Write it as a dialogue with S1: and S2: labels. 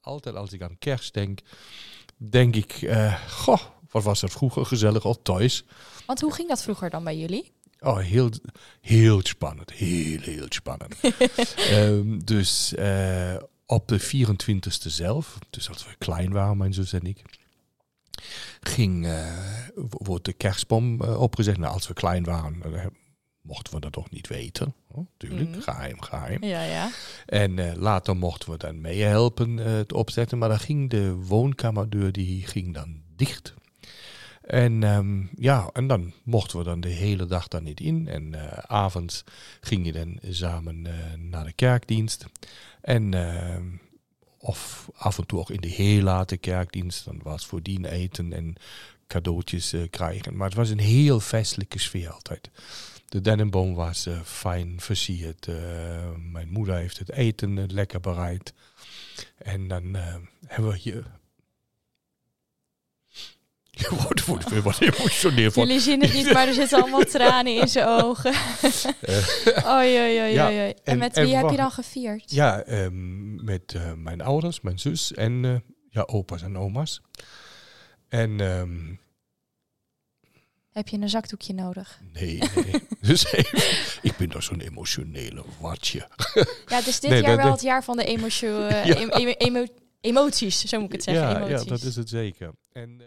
S1: altijd als ik aan kerst denk, denk ik, eh, goh, wat was dat vroeger gezellig al thuis.
S2: Want hoe ging dat vroeger dan bij jullie?
S1: Oh, heel, heel spannend. Heel, heel spannend. Ehm, dus eh, op de 24e zelf, dus als we klein waren, mijn zus en ik, ging, eh, wo- wordt de kerstboom eh, opgezet. Nou, als we klein waren, mochten we dat toch niet weten. Oh, tuurlijk,
S2: Mhm.
S1: geheim, geheim.
S2: Ja, ja.
S1: En eh, later mochten we dan meehelpen eh het opzetten. Maar dan ging de woonkamerdeur die ging dan dicht. En ehm, ja, en dan mochten we dan de hele dag dan niet in. En eh avonds ging je dan samen naar de kerkdienst. En ehm, of af en toe ook in de heel late kerkdienst. Dan was voordien eten en cadeautjes krijgen. Maar het was een heel festelijke sfeer altijd. De dennenboom was eh, fijn versierd. eh, mijn moeder heeft het eten eh, lekker bereid. En dan hebben we hier... Je wordt, wordt weer wat emotioneel van.
S2: Jullie zien het niet, maar er zitten allemaal tranen in zijn ogen. oei, oei, oei,
S1: Ja.
S2: En,
S1: en-
S2: met
S1: en
S2: wie heb je dan gevierd?
S1: Ja, ehm, met mijn ouders, mijn zus en ja, opa's en oma's. En ehm,
S2: Heb je een zakdoekje nodig?
S1: nee, nee. dus ik ben toch zo'n emotionele watje.
S2: Ja, het is dit
S1: Nee,
S2: jaar wel het jaar van de emotio, eh,
S1: Ja.
S2: em- em- emo- emoties, zo moet ik het zeggen.
S1: Ja, ja, dat is het zeker. En, eh,